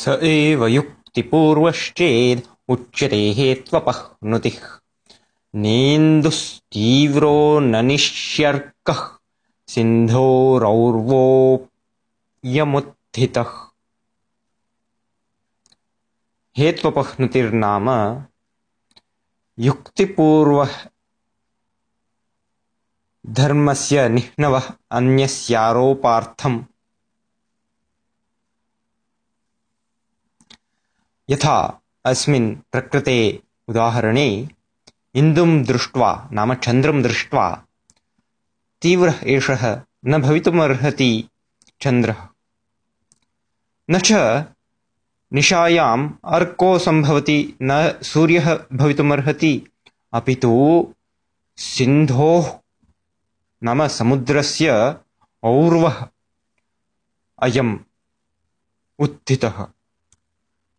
स एव युक्तिपूर्वश्चेद् उच्यते हेत्वपह्नुतिः नेन्दुस्तीव्रो न निश्यर्कः सिन्धोरौर्वोऽयमुत्थितः हेत्वपह्नुतिर्नाम युक्तिपूर्वः धर्मस्य निह्नवः अन्यस्यारोपार्थम् यथा अस्मिन् प्रकृते उदाहरणे इन्दुं दृष्ट्वा नाम चन्द्रं दृष्ट्वा तीव्रः एषः न भवितुमर्हति चन्द्रः। न च निशायाम् अर्को सम्भवति न सूर्यः भवितुमर्हति अपि तु सिन्धोः नाम समुद्रस्य और्वः अयम् उत्थितः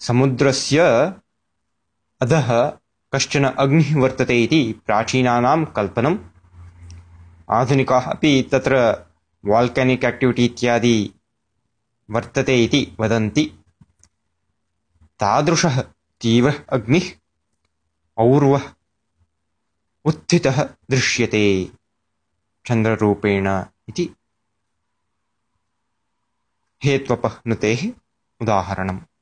समुद्रस्य अधः कश्चन अग्निः वर्तते इति प्राचीनानां कल्पनम्। आधुनिकाः अपि तत्र वाल्केनिक् आक्टिविटि इत्यादि वर्तते इति वदन्ति। तादृशः तीव्रः अग्निः और्वः उत्थितः दृश्यते चन्द्ररूपेण इति। हेत्वपह्नुतेः उदाहरणम्